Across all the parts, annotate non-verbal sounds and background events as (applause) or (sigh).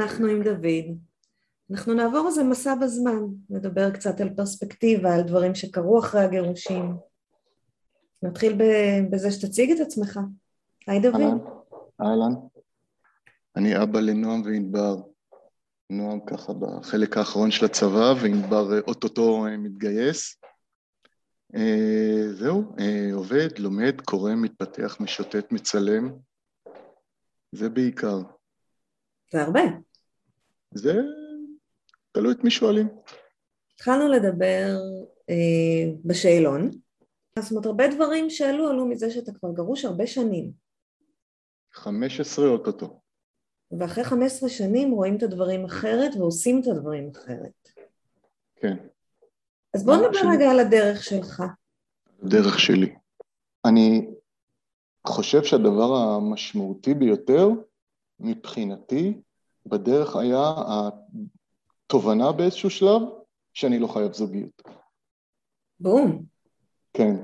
אנחנו עם דוד. אנחנו נעבור איזה מסע בזמן, נדבר קצת על פרספקטיבה, על דברים שקרו אחרי הגירושים. נתחיל בזה שתציג את עצמך. היי דוד. אהלן, אהלן. אני אבא לנועם וענבר. נועם ככה בחלק האחרון של הצבא, וענבר אה, אוטוטו אה, מתגייס. אה, זהו, עובד, לומד, קורא, מתפתח, משוטט, מצלם. זה בעיקר. זה הרבה. זה תלוי את מי שואלים. התחלנו לדבר אה, בשאלון. זאת אומרת, הרבה דברים שעלו, עלו מזה שאתה כבר גרוש הרבה שנים. 15 אוטוטו. ואחרי 15 שנים רואים את הדברים אחרת ועושים את הדברים אחרת. כן, אז בוא מה נדבר? רגע על הדרך שלך. דרך שלי. אני חושב שהדבר המשמעותי ביותר מבחינתי בדרך היה התובנה באיזשהו שלב שאני לא חייב זוגיות. בום. כן.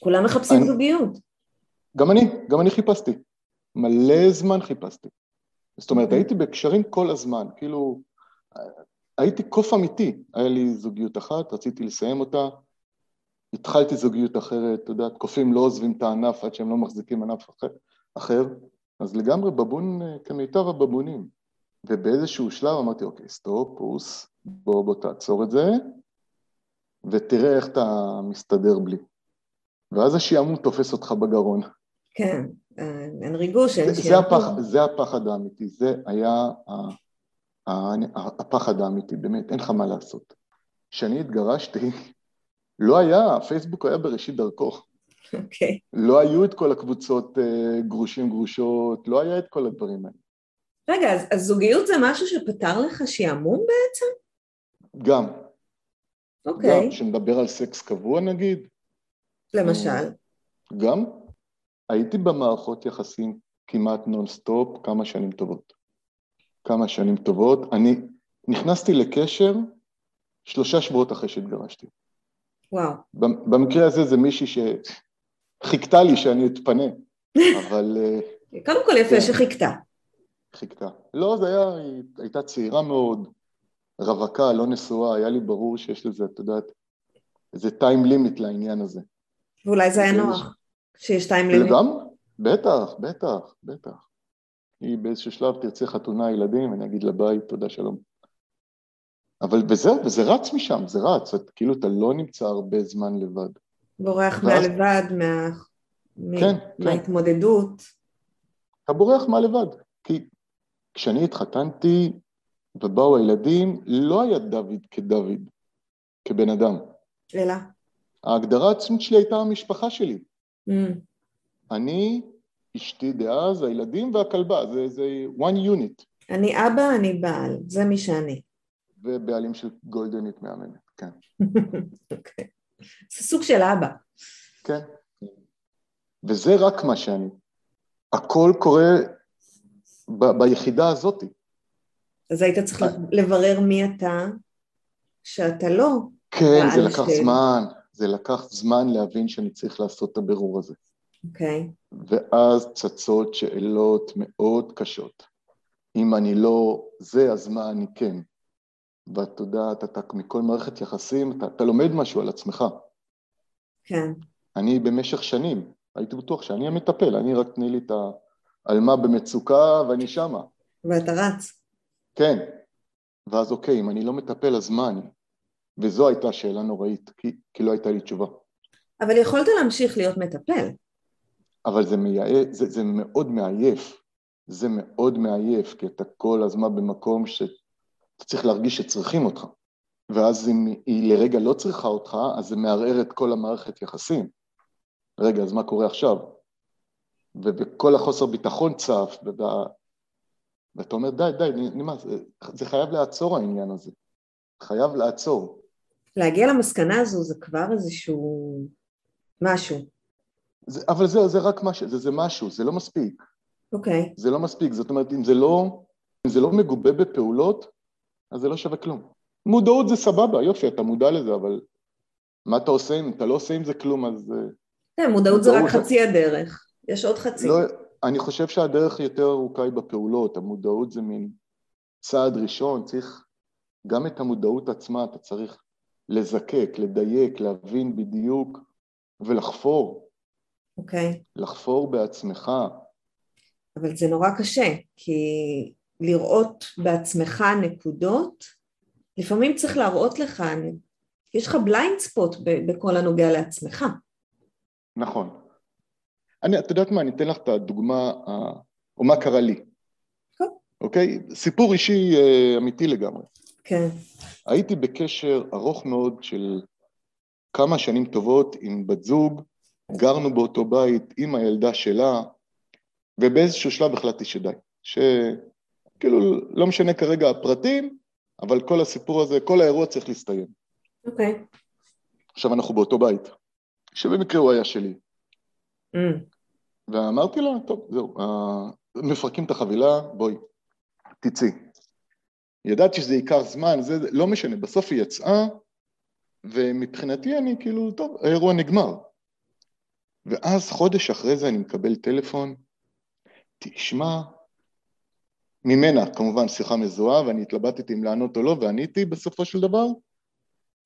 כולם מחפשים אני- זוגיות. גם אני, גם אני חיפשתי. מלא זמן חיפשתי. זאת אומרת, אוקיי. הייתי בקשרים כל הזמן, כאילו, הייתי קוף אמיתי. היה לי זוגיות אחת, רציתי לסיים אותה, התחלתי זוגיות אחרת, אתה יודע, קופים לא עוזבים את הענף עד שהם לא מחזיקים ענף אחר, אחר. אז לגמרי בבון כמיטב הבבונים. ובאיזשהו שלב אמרתי, אוקיי, stop, פוס, בוא, בוא תעצור את זה, ותראה איך אתה מסתדר בלי. ואז השעמום תופס אותך בגרון. כן, אין ריגוש, אין שעמום. זה הפחד האמיתי, זה היה הפחד האמיתי, באמת, אין לך מה לעשות. כשאני התגרשתי, לא היה, פייסבוק היה בראשית דרכו. אוקיי. לא היו את כל הקבוצות אה, גרושים גרושות, לא היה את כל הדברים האלה. רגע, אז, אז זוגיות זה משהו שפתר לך שעמום בעצם? גם, אוקיי, גם, כשנדבר על סקס קבוע נגיד, למשל. גם הייתי במערכות יחסים כמעט נונסטופ כמה שנים טובות. כמה שנים טובות. אני נכנסתי לקשר שלושה שבועות אחרי שהתגרשתי. וואו. במ- במקרה הזה זה מישהי שחיכתה לי שאני אתפנה, אבל אה, (laughs) קודם כל יפה כן. שחיכתה. חיכתה. לא, זה היה, היא הייתה צעירה מאוד, רווקה, לא נשואה, היה לי ברור שיש לזה, את יודעת, איזה טיים לימיט לעניין הזה. ואולי זה היה נוח, שיש טיים לימיט. גם, בטח, בטח, בטח. היא באיזשהו שלב תרצה חתונה, ילדים, אני אגיד לה ביי, תודה, שלום. אבל וזהו, וזה רץ משם, זה רץ, את, כאילו אתה לא נמצא הרבה זמן לבד. בורח מהלבד, מה... מ- כן, כן. מההתמודדות. אתה בורח מהלבד. כי כשאני התחתנתי ובאו הילדים, לא היה דוד כדוד, כבן אדם. אלא. ההגדרה העצמית שלי הייתה המשפחה שלי. Mm, אני, אשתי דאז, הילדים והכלבה, זה, זה one unit, אני אבא, אני בעל, זה מי שאני. ובעלים של גולדנית מאמנת, כן. (laughs) אוקיי. זה סוג של אבא. כן. וזה רק מה שאני. הכל קורה ב- ביחידה הזאת. אז היית צריך לברר מי אתה, שאתה לא. כן, זה לקח של- זמן, זה לקח זמן להבין שאני צריך לעשות את הבירור הזה. אוקיי. ואז צצות שאלות מאוד קשות. אם אני לא זה, אז מה אני כן? ואת יודעת, אתה מכל מערכת יחסים, אתה, אתה לומד משהו על עצמך. כן. אני במשך שנים, הייתי בטוח שאני המטפל, אני רק תני לי את העלמה במצוקה ואני שמה. ואתה רץ. כן. ואז אוקיי, אם אני לא מטפל, אז מה אני? וזו הייתה שאלה נוראית, כי, כי לא הייתה לי תשובה. אבל יכולת להמשיך להיות מטפל. אבל זה, מייע... זה, זה מאוד מעייף. זה מאוד מעייף, כי אתה כל הזמן במקום שאתה צריך להרגיש שצריכים אותך. ואז אם היא לרגע לא צריכה אותך, אז זה מערער את כל המערכת יחסים. רגע, אז מה קורה עכשיו? וכל החוסר ביטחון צף, ואתה, ואתה אומר, די, די, נמאס, זה חייב לעצור העניין הזה. חייב לעצור. להגיע למסקנה הזו זה כבר איזשהו משהו. זה, אבל זה, זה רק משהו, זה, זה משהו, זה לא מספיק. אוקיי. Okay. זה לא מספיק, זאת אומרת, אם זה לא, אם זה לא מגובה בפעולות, אז זה לא שווה כלום. מודעות זה סבבה, יופי, אתה מודע לזה, אבל מה אתה עושה אם אתה לא עושה עם זה כלום, אז... אה, כן, מודעות זה רק חצי הדרך, יש עוד חצי. לא, אני חושב שהדרך יותר ארוכה היא בפעולות, המודעות זה מין צעד ראשון, צריך גם את המודעות עצמה, אתה צריך לזקק, לדייק, להבין בדיוק ולחפור. אוקיי. Okay. לחפור בעצמך. אבל זה נורא קשה, כי לראות בעצמך נקודות, לפעמים צריך להראות לך, יש לך בליינד ספוט בכל הנוגע לעצמך. נכון. אני, את יודעת מה, אני אתן לך את הדוגמה, או מה קרה לי. כן. אוקיי? סיפור אישי אה, אמיתי לגמרי. כן. הייתי בקשר ארוך מאוד של כמה שנים טובות עם בת זוג, גרנו באותו בית עם הילדה שלה, ובאיזשהו שלב החלטתי שדי. שכאילו, לא משנה כרגע הפרטים, אבל כל הסיפור הזה, כל האירוע צריך להסתיים. אוקיי. Okay. עכשיו אנחנו באותו בית, שבמקרה הוא היה שלי. Mm. ואמרתי לה, טוב, זהו, uh, מפרקים את החבילה, בואי, תצאי. ידעתי שזה ייקח זמן, זה לא משנה, בסוף היא יצאה, ומבחינתי אני כאילו, טוב, האירוע נגמר. ואז חודש אחרי זה אני מקבל טלפון, תשמע, ממנה כמובן שיחה מזוהה, ואני התלבטתי אם לענות או לא, ועניתי בסופו של דבר,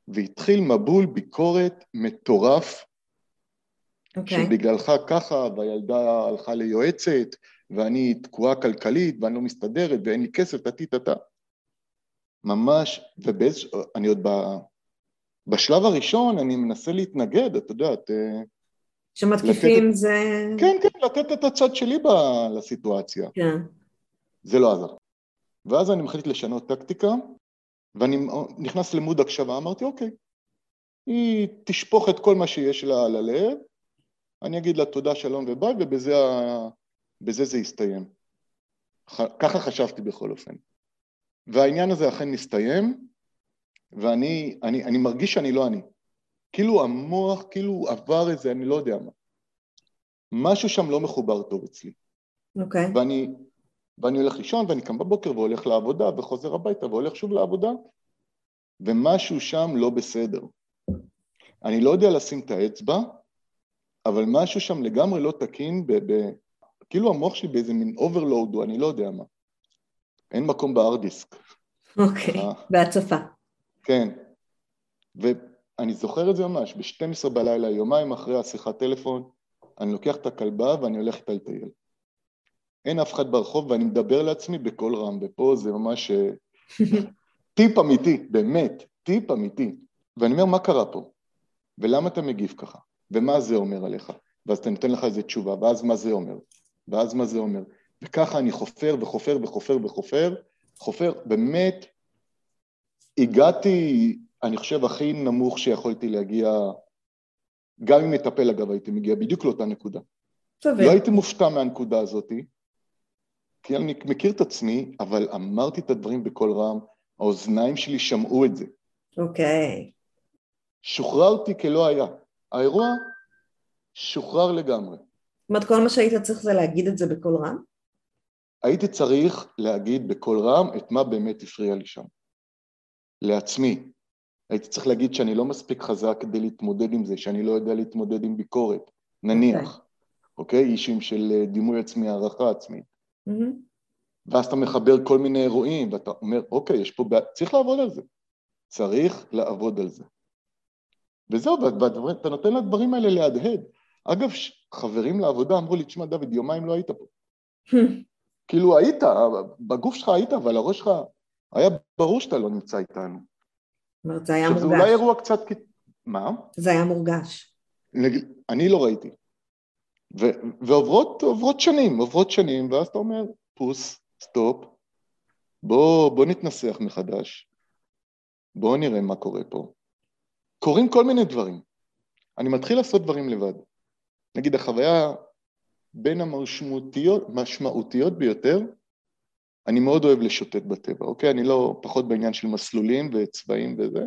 והתחיל מבול ביקורת מטורף, okay. אוקיי. שבגללך ככה, והילדה הלכה ליועצת, ואני תקועה כלכלית, ואני לא מסתדרת, ואין לי כסף, טטי-טטה. ממש, ובאיז... אני עוד ב... בשלב הראשון אני מנסה להתנגד, את יודעת. אה, שמתקיפים לתת... זה... כן, כן, לתת את הצד שלי ב... לסיטואציה. כן. זה לא עזר. ואז אני מחליט לשנות טקטיקה, ואני נכנס למוד הקשבה, אמרתי, אוקיי, היא תשפוך את כל מה שיש לה על הלב, אני אגיד לה תודה, שלום וביי, ובזה בזה זה יסתיים. ככה חשבתי בכל אופן. והעניין הזה אכן מסתיים, ואני אני, אני מרגיש שאני לא אני. כאילו המוח, כאילו עבר איזה, אני לא יודע מה. משהו שם לא מחובר טוב אצלי. אוקיי. Okay. ואני, ואני הולך לישון, ואני קם בבוקר והולך לעבודה, וחוזר הביתה והולך שוב לעבודה, ומשהו שם לא בסדר. אני לא יודע לשים את האצבע, אבל משהו שם לגמרי לא תקין, ב, ב, כאילו המוח שלי באיזה מין overload, או אני לא יודע מה. אין מקום ב hard disk. אוקיי, אה. בהצפה. כן. ואני זוכר את זה ממש, ב-12 בלילה, יומיים אחרי השיחת טלפון, אני לוקח את הכלבה ואני הולך איתה לטייל. אין אף אחד ברחוב ואני מדבר לעצמי בקול רם, ופה זה ממש אה, (laughs) טיפ אמיתי, באמת, טיפ אמיתי. ואני אומר, מה קרה פה? ולמה אתה מגיב ככה? ומה זה אומר עליך? ואז אתה נותן לך איזה תשובה, ואז מה זה אומר? ואז מה זה אומר? וככה אני חופר וחופר וחופר וחופר, חופר, באמת, הגעתי, אני חושב, הכי נמוך שיכולתי להגיע, גם עם מטפל אגב הייתי מגיע בדיוק לאותה נקודה. סביר. לא הייתי מופתע מהנקודה הזאת, כי אני מכיר את עצמי, אבל אמרתי את הדברים בקול רם, האוזניים שלי שמעו את זה. אוקיי. Okay. שוחררתי כלא היה. האירוע שוחרר לגמרי. זאת אומרת, כל מה שהיית צריך זה להגיד את זה בקול רם? הייתי צריך להגיד בקול רם את מה באמת הפריע לי שם. לעצמי. הייתי צריך להגיד שאני לא מספיק חזק כדי להתמודד עם זה, שאני לא יודע להתמודד עם ביקורת, נניח, אוקיי? Okay. Okay? אישים של אה, דימוי עצמי, הערכה עצמית. Mm-hmm. ואז אתה מחבר כל מיני אירועים, ואתה אומר, אוקיי, יש פה בעיה, צריך לעבוד על זה. צריך לעבוד על זה. וזהו, ואתה נותן לדברים האלה להדהד. אגב, חברים לעבודה אמרו לי, תשמע, דוד, יומיים לא היית פה. (laughs) כאילו היית, בגוף שלך היית, אבל הראש שלך, היה ברור שאתה לא נמצא איתנו. זאת אומרת, זה היה מורגש. זה אולי אירוע קצת... מה? זה היה מורגש. אני לא ראיתי. ו- ועוברות שנים, עוברות שנים, ואז אתה אומר, פוס, stop, בוא, בוא נתנסח מחדש, בוא נראה מה קורה פה. קורים כל מיני דברים. אני מתחיל לעשות דברים לבד. נגיד, החוויה בין המשמעותיות ביותר, אני מאוד אוהב לשוטט בטבע, אוקיי? אני לא פחות בעניין של מסלולים וצבעים וזה.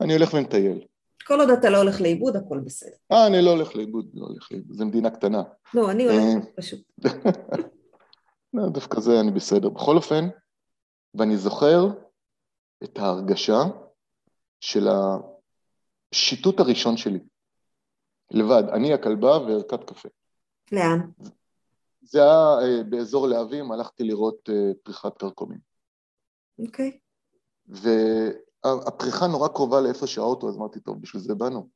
אני הולך ומטייל. כל עוד אתה לא הולך לאיבוד, הכל בסדר. אה, אני לא הולך לאיבוד, לא הולך לאיבוד, זו מדינה קטנה. לא, אני הולכת אה, פשוט. (laughs) לא, דווקא זה אני בסדר. בכל אופן, ואני זוכר את ההרגשה של השיטוט הראשון שלי. לבד, אני הכלבה וערכת קפה. לאן? זה היה אה, באזור להבים, הלכתי לראות אה, פריחת קרקומים. אוקיי. Okay. והפריחה נורא קרובה לאיפה שהאוטו, אז אמרתי, טוב, בשביל זה באנו.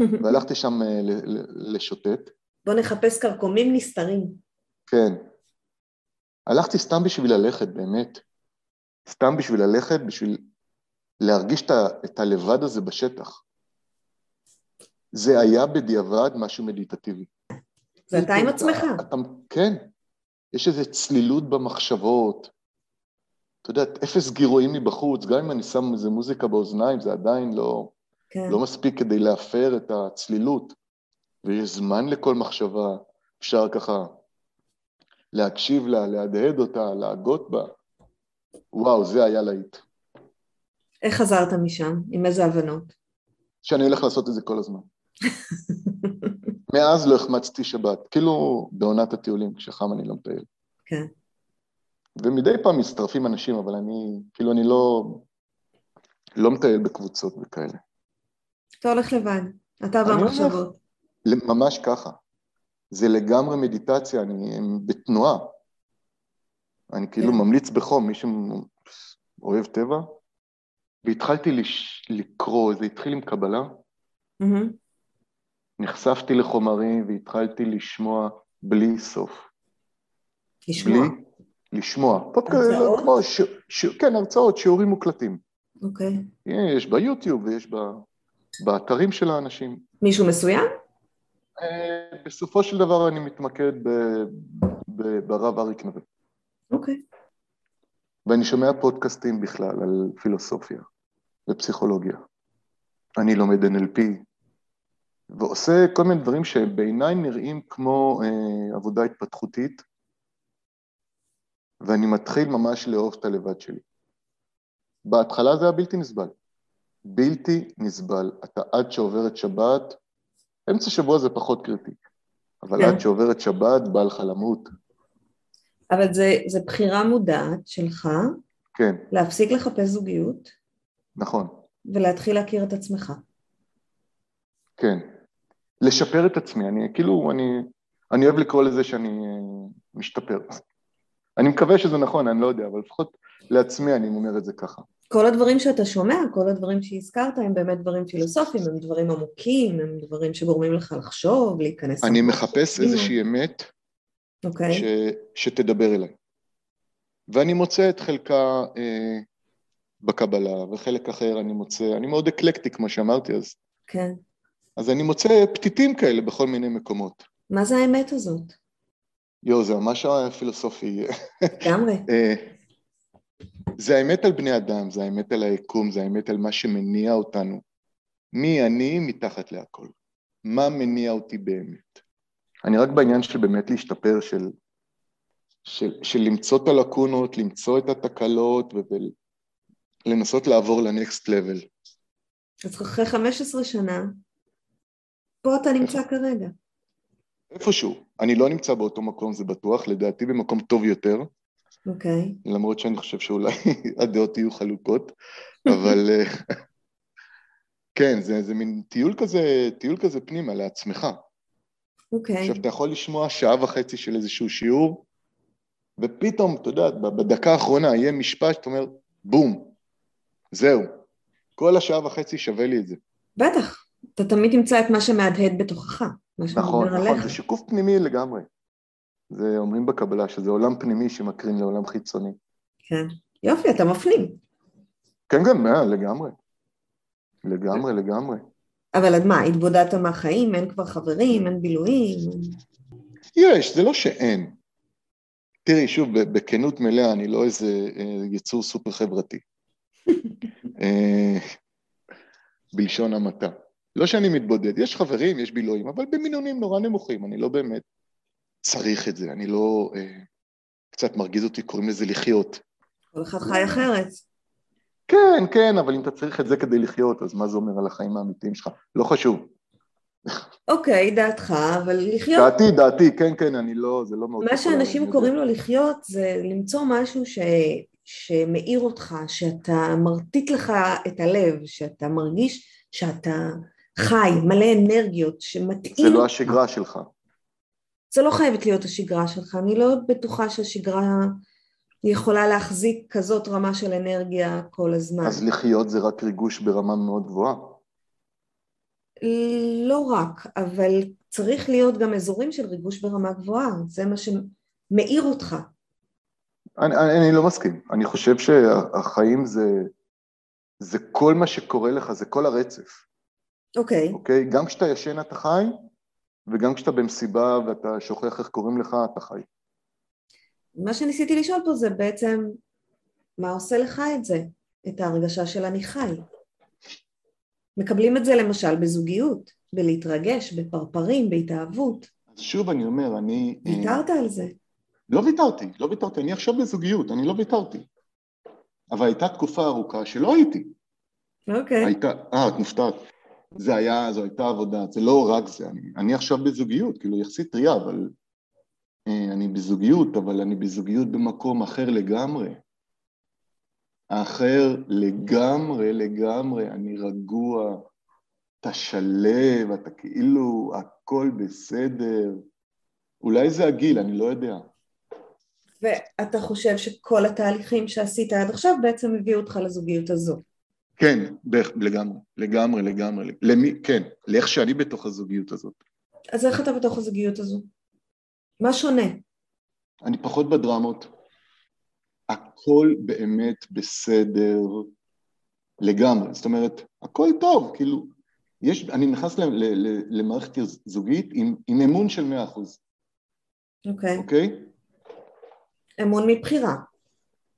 (laughs) והלכתי שם אה, לשוטט. בוא נחפש קרקומים נסתרים. כן. הלכתי סתם בשביל ללכת, באמת. סתם בשביל ללכת, בשביל להרגיש את הלבד הזה בשטח. זה היה בדיעבד משהו מדיטטיבי. זה אתה עם עצמך. כן, יש איזו צלילות במחשבות. אתה יודע, אפס גירויים מבחוץ, גם אם אני שם איזה מוזיקה באוזניים, זה עדיין לא, כן. לא מספיק כדי להפר את הצלילות. ויש זמן לכל מחשבה, אפשר ככה להקשיב לה, להדהד אותה, להגות בה. וואו, זה היה להיט. איך חזרת משם? עם איזה הבנות? שאני הולך לעשות את זה כל הזמן. מאז לא החמצתי שבת, כאילו בעונת הטיולים, כשחם אני לא מטייל. כן. ומדי פעם מצטרפים אנשים, אבל אני, כאילו אני לא, לא מטייל בקבוצות וכאלה. אתה הולך לבד, אתה במחשבות. ממש ככה. זה לגמרי מדיטציה, אני בתנועה. אני כאילו כן. ממליץ בחום, מי שאוהב טבע, והתחלתי לש... לקרוא, זה התחיל עם קבלה. Mm-hmm. נחשפתי לחומרים והתחלתי לשמוע בלי סוף. לשמוע? בלי, לשמוע. הרצאות? כמו ש... ש... כן, הרצאות, שיעורים מוקלטים. אוקיי. יש ביוטיוב ויש ב... באתרים של האנשים. מישהו מסוים? אה, בסופו של דבר אני מתמקד ב... ב... ברב אריק נווה. אוקיי. ואני שומע פודקאסטים בכלל על פילוסופיה ופסיכולוגיה. אני לומד NLP, ועושה כל מיני דברים שבעיניי נראים כמו אה, עבודה התפתחותית, ואני מתחיל ממש לאהוב את הלבד שלי. בהתחלה זה היה בלתי נסבל. בלתי נסבל. אתה עד שעוברת שבת, אמצע שבוע זה פחות קריטי, אבל כן. עד שעוברת שבת בא לך למות. אבל זה, זה בחירה מודעת שלך, כן. להפסיק לחפש זוגיות. נכון. ולהתחיל להכיר את עצמך. כן. לשפר את עצמי, אני כאילו, אני, אני אוהב לקרוא לזה שאני אה, משתפר. אני מקווה שזה נכון, אני לא יודע, אבל לפחות לעצמי אני אומר את זה ככה. כל הדברים שאתה שומע, כל הדברים שהזכרת, הם באמת דברים פילוסופיים, הם דברים עמוקים, הם דברים שגורמים לך לחשוב, להיכנס... אני מחפש איזושהי אמת okay. אוקיי. ש, שתדבר אליי. ואני מוצא את חלקה אה, בקבלה, וחלק אחר אני מוצא, אני מאוד אקלקטי, כמו שאמרתי, אז... כן. אז אני מוצא פתיתים כאלה בכל מיני מקומות. מה זה האמת הזאת? יואו, זה ממש פילוסופי. לגמרי. (laughs) אה, זה האמת על בני אדם, זה האמת על היקום, זה האמת על מה שמניע אותנו. מי אני מתחת להכל? מה מניע אותי באמת? אני רק בעניין של באמת להשתפר, של, של, של למצוא את הלקונות, למצוא את התקלות ולנסות לעבור לנקסט לבל. אז אחרי 15 שנה, פה אתה נמצא כרגע. איפשהו. אני לא נמצא באותו מקום, זה בטוח, לדעתי במקום טוב יותר. אוקיי. Okay. למרות שאני חושב שאולי (laughs) הדעות יהיו חלוקות, אבל אה, (laughs) כן, זה, זה מין טיול כזה, טיול כזה פנימה לעצמך. אוקיי. Okay. עכשיו, אתה יכול לשמוע שעה וחצי של איזשהו שיעור, ופתאום, אתה יודע, בדקה האחרונה יהיה משפט שאתה אומר, בום, זהו. כל השעה וחצי שווה לי את זה. בטח. אתה תמיד תמצא את מה שמהדהד בתוכך, מה שמדבר נכון, עליך. נכון, זה שיקוף פנימי לגמרי. זה אומרים בקבלה שזה עולם פנימי שמקרין לעולם חיצוני. כן. יופי, אתה מפנים. כן, כן, מה, לגמרי. לגמרי, לגמרי. אבל עד מה, התבודדת מהחיים? אין כבר חברים? אין בילויים? יש, זה לא שאין. תראי, שוב, בכנות מלאה, אני לא איזה אה, יצור סופר חברתי. (laughs) אה, בלשון המעטה. לא שאני מתבודד, יש חברים, יש בילויים, אבל במינונים נורא נמוכים, אני לא באמת צריך את זה, אני לא... אה, קצת מרגיז אותי, קוראים לזה לחיות. כל אחד חי אחרת. כן, כן, אבל אם אתה צריך את זה כדי לחיות, אז מה זה אומר על החיים האמיתיים שלך? לא חשוב. אוקיי, דעתך, אבל לחיות... דעתי, דעתי, כן, כן, אני לא, זה לא מאוד... מה שאנשים קוראים לו לחיות זה למצוא משהו ש... שמאיר אותך, שאתה מרטיט לך את הלב, שאתה מרגיש שאתה חי, מלא אנרגיות, שמתאים... זה לא השגרה שלך. זה לא חייבת להיות השגרה שלך, אני לא בטוחה שהשגרה יכולה להחזיק כזאת רמה של אנרגיה כל הזמן. אז לחיות זה רק ריגוש ברמה מאוד גבוהה. לא רק, אבל צריך להיות גם אזורים של ריגוש ברמה גבוהה, זה מה שמאיר אותך. אני, אני, אני לא מסכים, אני חושב שהחיים זה, זה כל מה שקורה לך, זה כל הרצף. אוקיי. Okay. אוקיי? Okay? גם כשאתה ישן אתה חי, וגם כשאתה במסיבה ואתה שוכח איך קוראים לך, אתה חי. מה שניסיתי לשאול פה זה בעצם, מה עושה לך את זה? את ההרגשה של אני חי. מקבלים את זה למשל בזוגיות, בלהתרגש, בפרפרים, בהתאהבות. אז שוב אני אומר, אני... אה, ויתרת על זה. לא ויתרתי, לא ויתרתי, אני עכשיו בזוגיות, אני לא ויתרתי. אבל הייתה תקופה ארוכה שלא הייתי. אוקיי. Okay. הייתה, אה, את מופתעת. זה היה, זו הייתה עבודה, זה לא רק זה, אני, אני עכשיו בזוגיות, כאילו יחסית טריה, אבל אה, אני בזוגיות, אבל אני בזוגיות במקום אחר לגמרי. אחר לגמרי, לגמרי, אני רגוע, אתה שלב, אתה כאילו, הכל בסדר. אולי זה הגיל, אני לא יודע. ואתה חושב שכל התהליכים שעשית עד עכשיו בעצם הביאו אותך לזוגיות הזו. כן, בערך, לגמרי, לגמרי, לגמרי. למי, כן, לאיך שאני בתוך הזוגיות הזאת. אז איך אתה בתוך הזוגיות הזו? מה שונה? אני פחות בדרמות. הכל באמת בסדר לגמרי. זאת אומרת, הכל טוב, כאילו, יש, אני נכנס ל, ל, ל, למערכת זוגית עם, עם אמון של מאה אחוז. אוקיי. אוקיי? אמון מבחירה.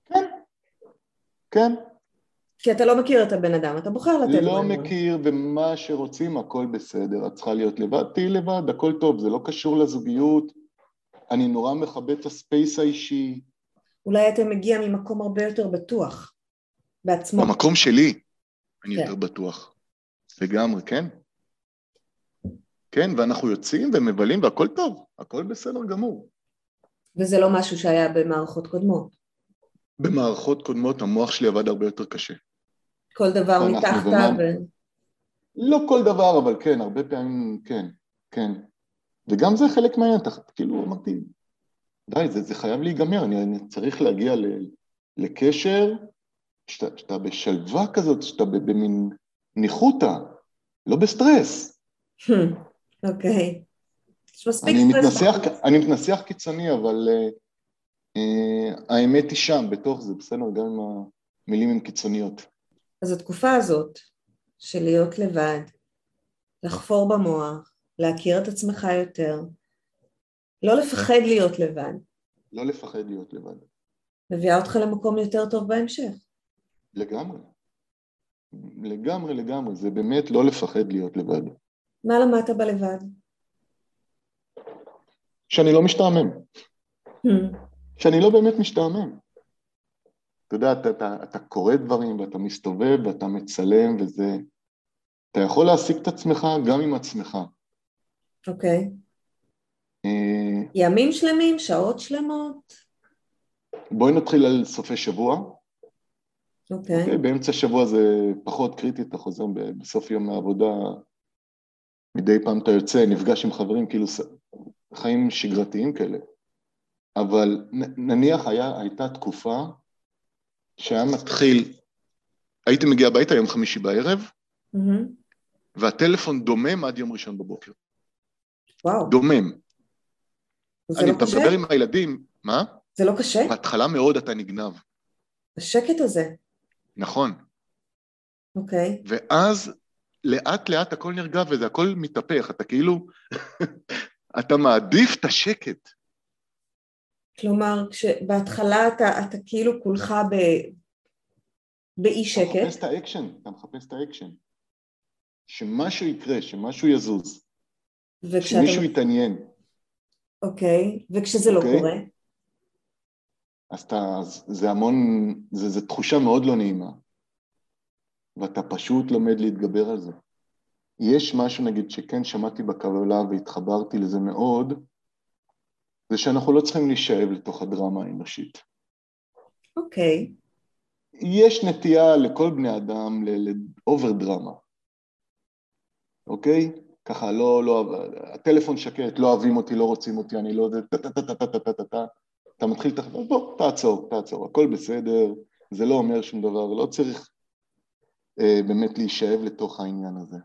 כן, כן. כי אתה לא מכיר את הבן אדם, אתה בוחר לתת לא מכיר, ומה שרוצים, הכל בסדר. את צריכה להיות לבד, תהיי לבד, הכל טוב, זה לא קשור לזוגיות. אני נורא מכבד את הספייס האישי. אולי אתה מגיע ממקום הרבה יותר בטוח בעצמו. במקום שלי אני כן. יותר בטוח. לגמרי, כן. כן, ואנחנו יוצאים ומבלים והכל טוב, הכל בסדר גמור. וזה לא משהו שהיה במערכות קודמות. במערכות קודמות המוח שלי עבד הרבה יותר קשה. כל דבר מתחת ו... לא כל דבר, אבל כן, הרבה פעמים כן, כן. וגם זה חלק מהעניין, כאילו אמרתי, די, זה, זה חייב להיגמר, אני, אני צריך להגיע ל, לקשר שאתה, שאתה בשלווה כזאת, שאתה במין ניחותא, לא בסטרס. אוקיי. יש מספיק סטרס. אני מתנסח קיצוני, אבל uh, uh, האמת היא שם, בתוך זה, בסדר, גם אם המילים הן קיצוניות. אז התקופה הזאת של להיות לבד, לחפור במוח, להכיר את עצמך יותר, לא לפחד להיות לבד. לא לפחד להיות לבד. מביאה אותך למקום יותר טוב בהמשך. לגמרי. לגמרי, לגמרי. זה באמת לא לפחד להיות לבד. מה למדת בלבד? שאני לא משתעמם. Hmm. שאני לא באמת משתעמם. אתה יודע, אתה, אתה, אתה קורא דברים ואתה מסתובב ואתה מצלם וזה... אתה יכול להעסיק את עצמך גם עם עצמך. אוקיי. Okay. אה, ימים שלמים, שעות שלמות? בואי נתחיל על סופי שבוע. אוקיי. Okay. Okay, באמצע שבוע זה פחות קריטי, אתה חוזר בסוף יום מהעבודה, מדי פעם אתה יוצא, נפגש עם חברים, כאילו חיים שגרתיים כאלה. אבל נניח היה, הייתה תקופה שהיה מתחיל, הייתי מגיע הביתה יום חמישי בערב, mm-hmm. והטלפון דומם עד יום ראשון בבוקר. וואו. דומם. זה לא קשה? אני מדבר עם הילדים, מה? זה לא קשה? בהתחלה מאוד אתה נגנב. השקט הזה. נכון. אוקיי. ואז לאט לאט הכל נרגע וזה הכל מתהפך, אתה כאילו, (laughs) אתה מעדיף את השקט. כלומר, כשבהתחלה אתה, אתה כאילו כולך ב... באי שקט. אתה מחפש את האקשן, אתה מחפש את האקשן. שמשהו יקרה, שמשהו יזוז. שמישהו יתעניין. אוקיי, וכשזה לא אוקיי. קורה? אז אתה, זה המון, זה, זה תחושה מאוד לא נעימה. ואתה פשוט לומד להתגבר על זה. יש משהו, נגיד, שכן שמעתי בקבלה והתחברתי לזה מאוד, זה שאנחנו לא צריכים להישאב לתוך הדרמה האנושית. אוקיי. Okay. יש נטייה לכל בני אדם לאובר דרמה, אוקיי? ככה, לא, לא, הטלפון שקט, לא אוהבים אותי, לא רוצים אותי, אני לא יודע, טה-טה-טה-טה-טה-טה-טה. בוא, תעצור, תעצור, הכל בסדר, זה לא אומר שום דבר, לא צריך אה, באמת להישאב לתוך העניין הזה.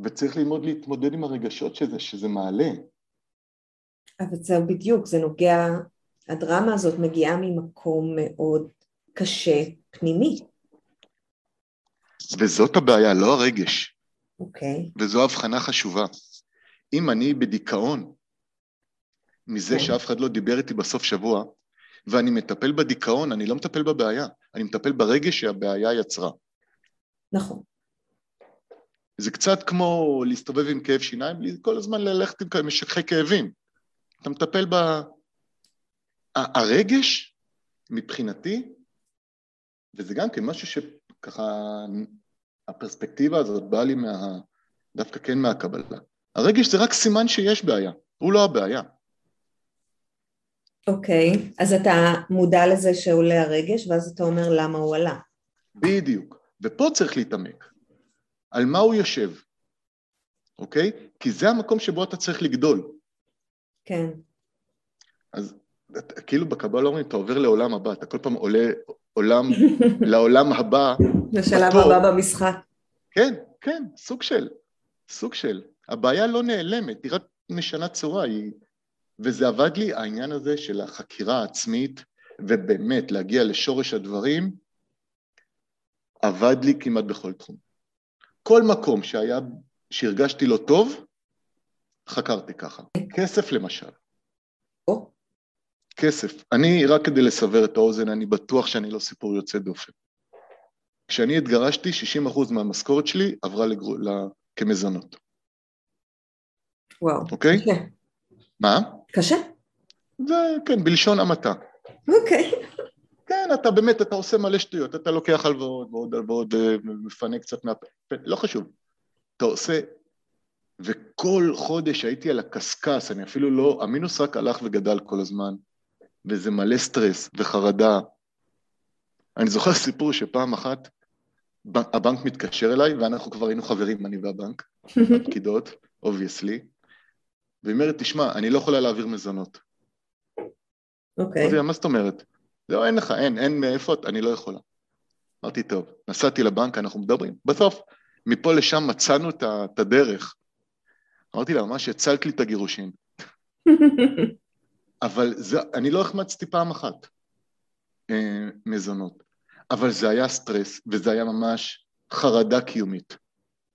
וצריך ללמוד להתמודד עם הרגשות שזה, שזה מעלה. אבל זהו בדיוק, זה נוגע, הדרמה הזאת מגיעה ממקום מאוד קשה, פנימי. וזאת הבעיה, לא הרגש. אוקיי, וזו הבחנה חשובה. אם אני בדיכאון מזה כן. שאף אחד לא דיבר איתי בסוף שבוע, ואני מטפל בדיכאון, אני לא מטפל בבעיה, אני מטפל ברגש שהבעיה יצרה. נכון, זה קצת כמו להסתובב עם כאב שיניים, כל הזמן ללכת עם משככי כאבים. אתה מטפל ב... הרגש, מבחינתי, וזה גם כן משהו שככה, הפרספקטיבה הזאת באה לי מה... דווקא כן מהקבלה. הרגש זה רק סימן שיש בעיה, הוא לא הבעיה. אוקיי, אז אתה מודע לזה שעולה הרגש, ואז אתה אומר למה הוא עלה. בדיוק. ופה צריך להתעמק. על מה הוא יושב, אוקיי? כי זה המקום שבו אתה צריך לגדול. כן, אז כאילו בקבלה אומרים, אתה עובר לעולם הבא, אתה כל פעם עולה עולם, (laughs) לעולם הבא. לשלב. הבא במשחק. כן, כן, סוג של, סוג של. הבעיה לא נעלמת, היא רק משנה צורה, היא... וזה עבד לי, העניין הזה של החקירה העצמית, ובאמת להגיע לשורש הדברים, עבד לי כמעט בכל תחום. כל מקום שהיה, שהרגשתי לא טוב, חקרתי ככה. כסף למשל. או, כסף. אני, רק כדי לסבר את האוזן, אני בטוח שאני לא סיפור יוצא דופן. כשאני התגרשתי, 60% מהמשכורת שלי עברה לגרו, ל... כמזונות, וואו. אוקיי? קשה. מה? קשה? זה, כן, בלשון המעטה. אוקיי. כן, אתה באמת, אתה עושה מלא שטויות, אתה לוקח הלוואות ועוד הלוואות, אה, מפנה קצת מה... לא חשוב. אתה עושה... וכל חודש הייתי על הקשקש, אני אפילו לא... המינוס רק הלך וגדל כל הזמן, וזה מלא סטרס וחרדה. אני זוכר סיפור שפעם אחת הבנק מתקשר אליי, ואנחנו כבר היינו חברים, אני והבנק, הפקידות, obviously, והיא אומרת, תשמע, אני לא יכולה להעביר מזונות. אוקיי. לה, מה זאת אומרת? לא, אין לך, אין, אין מאיפה, אני לא יכולה. אמרתי, טוב, נסעתי לבנק, אנחנו מדברים. בסוף, מפה לשם מצאנו את הדרך. אמרתי לה, ממש הצלת לי את הגירושים. (laughs) אבל זה, אני לא החמצתי פעם אחת אה, מזונות. אבל זה היה סטרס, וזה היה ממש חרדה קיומית.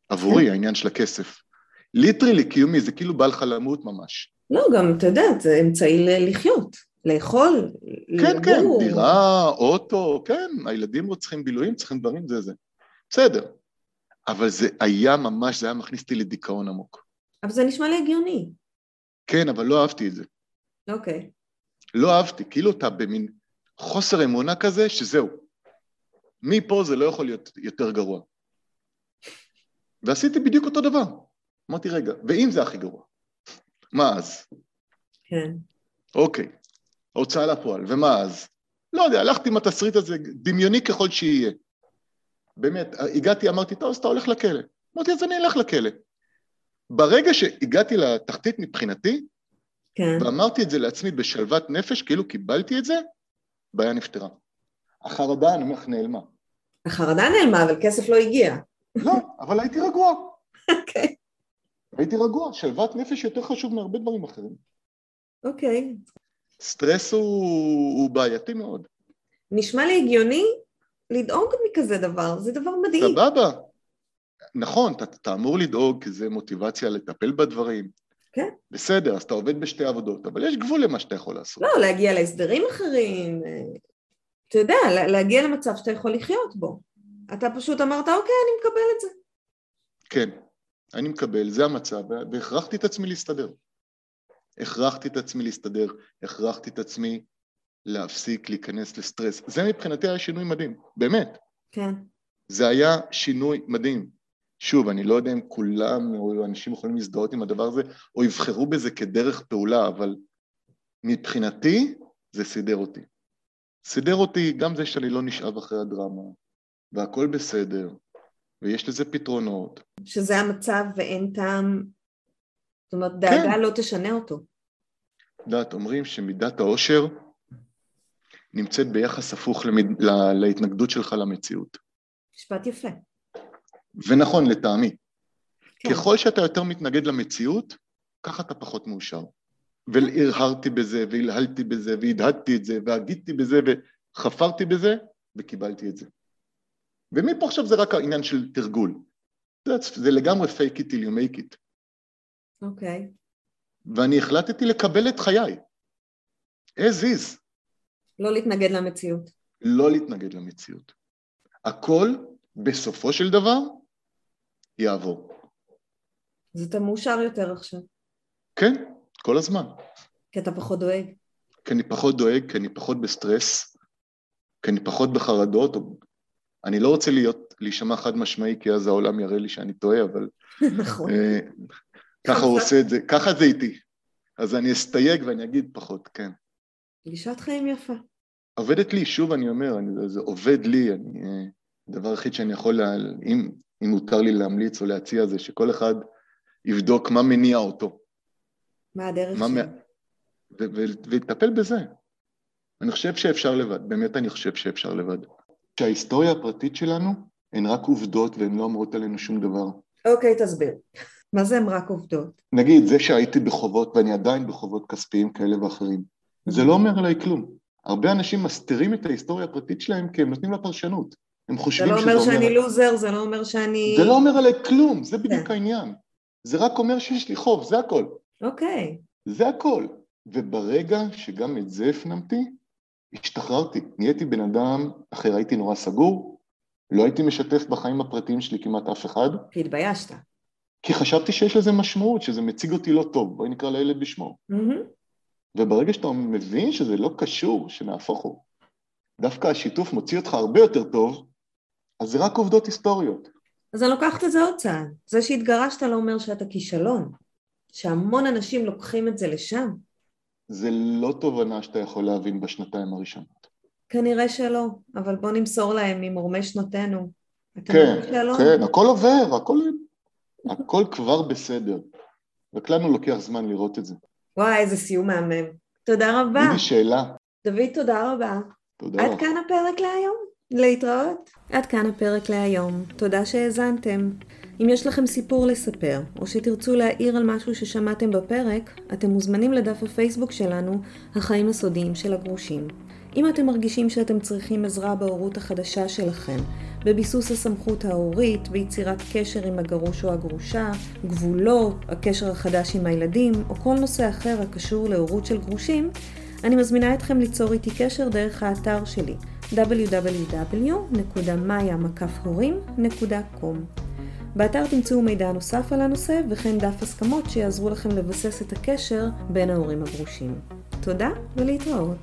עבורי, העניין של הכסף. literally קיומי, זה כאילו בעל חלמות ממש. לא, גם, אתה יודע, זה אמצעי לחיות, לאכול, כן, כן, לגור. דירה, אוטו, כן, הילדים רוצחים בילויים, צריכים דברים, זה זה. בסדר. אבל זה היה ממש, זה היה מכניס אותי לדיכאון עמוק. אבל זה נשמע לי הגיוני. כן, אבל לא אהבתי את זה. אוקיי. לא אהבתי, כאילו אתה במין חוסר אמונה כזה, שזהו. מפה זה לא יכול להיות יותר גרוע. ועשיתי בדיוק אותו דבר. אמרתי, רגע, ואם זה הכי גרוע? מה אז? כן. אוקיי, הוצאה לפועל, ומה אז? לא יודע, הלכתי עם התסריט הזה, דמיוני ככל שיהיה. באמת, הגעתי, אמרתי, טוב, אז אתה הולך לכלא. אמרתי, אז אני אלך לכלא. ברגע שהגעתי לתחתית מבחינתי, כן. ואמרתי את זה לעצמי בשלוות נפש, כאילו קיבלתי את זה, בעיה נפתרה. החרדה, אני אומר לך, נעלמה. החרדה נעלמה, אבל כסף לא הגיע. לא, אבל הייתי רגוע. (laughs) אוקיי. הייתי רגוע, שלוות נפש יותר חשוב מהרבה דברים אחרים. אוקיי. סטרס הוא, הוא בעייתי מאוד. נשמע לי הגיוני לדאוג מכזה דבר, זה דבר מדהים. סבבה. נכון, אתה, אתה אמור לדאוג, כי זה מוטיבציה לטפל בדברים. כן. בסדר, אז אתה עובד בשתי עבודות, אבל יש גבול למה שאתה יכול לעשות. לא, להגיע להסדרים אחרים, אה, אתה יודע, לה- להגיע למצב שאתה יכול לחיות בו. אתה פשוט אמרת, אוקיי, אני מקבל את זה. כן, אני מקבל, זה המצב, והכרחתי את עצמי להסתדר. הכרחתי את עצמי להסתדר, הכרחתי את עצמי להפסיק להיכנס לסטרס. זה מבחינתי היה שינוי מדהים, באמת. כן. זה היה שינוי מדהים. שוב, אני לא יודע אם כולם או אנשים יכולים להזדהות עם הדבר הזה, או יבחרו בזה כדרך פעולה, אבל מבחינתי זה סידר אותי. סידר אותי גם זה שאני לא נשאב אחרי הדרמה, והכל בסדר, ויש לזה פתרונות. שזה המצב ואין טעם, זאת אומרת, דאגה כן. לא תשנה אותו. יודעת, אומרים שמידת העושר נמצאת ביחס הפוך למד... לה... להתנגדות שלך למציאות. משפט יפה. ונכון, לטעמי. כן. ככל שאתה יותר מתנגד למציאות, ככה אתה פחות מאושר. והרהרתי בזה, והלהלתי בזה, והדהדתי את זה, והגיתי בזה, וחפרתי בזה, וקיבלתי את זה. ומפה עכשיו זה רק העניין של תרגול. זה, זה לגמרי fake it till you make it. אוקיי. Okay. ואני החלטתי לקבל את חיי. as is. לא להתנגד למציאות. לא להתנגד למציאות. הכל, בסופו של דבר, יעבור. אז אתה מאושר יותר עכשיו. כן, כל הזמן. כי אתה פחות דואג. כי אני פחות דואג, כי אני פחות בסטרס, כי אני פחות בחרדות. אני לא רוצה להיות, להישמע חד משמעי, כי אז העולם יראה לי שאני טועה, אבל... (laughs) נכון. אה, ככה הוא עושה את זה, ככה זה איתי. אז אני אסתייג ואני אגיד פחות, כן. גישת חיים יפה. עובדת לי, שוב אני אומר, אני, זה עובד לי, אני, אה, הדבר היחיד שאני יכול, לה, אם, אם מותר לי להמליץ או להציע זה שכל אחד יבדוק מה מניע אותו. מה הדרך שלו. ויטפל בזה. אני חושב שאפשר לבד, באמת אני חושב שאפשר לבד. שההיסטוריה הפרטית שלנו הן רק עובדות והן לא אומרות עלינו שום דבר. אוקיי, תסביר. מה זה הן רק עובדות? נגיד, זה שהייתי בחובות ואני עדיין בחובות כספיים כאלה ואחרים, זה לא אומר עליי כלום. הרבה אנשים מסתירים את ההיסטוריה הפרטית שלהם כי הם נותנים לה פרשנות. הם חושבים שזה אומר... זה לא אומר שאני לוזר, זה לא אומר שאני... זה לא אומר עליי כלום, זה בדיוק כן. העניין. זה רק אומר שיש לי חוב, זה הכל. אוקיי. זה הכל. וברגע שגם את זה הפנמתי, השתחררתי. נהייתי בן אדם אחר, הייתי נורא סגור, לא הייתי משתף בחיים הפרטיים שלי כמעט אף אחד. כי התביישת. כי חשבתי שיש לזה משמעות, שזה מציג אותי לא טוב, בואי נקרא לילד בשמו. Mm-hmm. וברגע שאתה מבין שזה לא קשור, שנהפוך הוא, דווקא השיתוף מוציא אותך הרבה יותר טוב, אז זה רק עובדות היסטוריות. אז אני לוקחת את זה עוד צעד. זה שהתגרשת לא אומר שאתה כישלון. שהמון אנשים לוקחים את זה לשם. זה לא תובנה שאתה יכול להבין בשנתיים הראשונות. כנראה שלא, אבל בוא נמסור להם ממורמי שנותינו. כן, כן, הכל עובר, הכל, הכל כבר בסדר. רק לנו לוקח זמן לראות את זה. וואי, איזה סיום מהמם. תודה רבה. תגידי שאלה. דוד, תודה רבה. תודה עד כאן הפרק להיום. להתראות. עד כאן הפרק להיום. תודה שהאזנתם. אם יש לכם סיפור לספר, או שתרצו להעיר על משהו ששמעתם בפרק, אתם מוזמנים לדף הפייסבוק שלנו, החיים הסודיים של הגרושים. אם אתם מרגישים שאתם צריכים עזרה בהורות החדשה שלכם, בביסוס הסמכות ההורית, ביצירת קשר עם הגרוש או הגרושה, גבולות, הקשר החדש עם הילדים, או כל נושא אחר הקשור להורות של גרושים, אני מזמינה אתכם ליצור איתי קשר דרך האתר שלי www.maya.com באתר תמצאו מידע נוסף על הנושא וכן דף הסכמות שיעזרו לכם לבסס את הקשר בין ההורים הגרושים. תודה ולהתראות.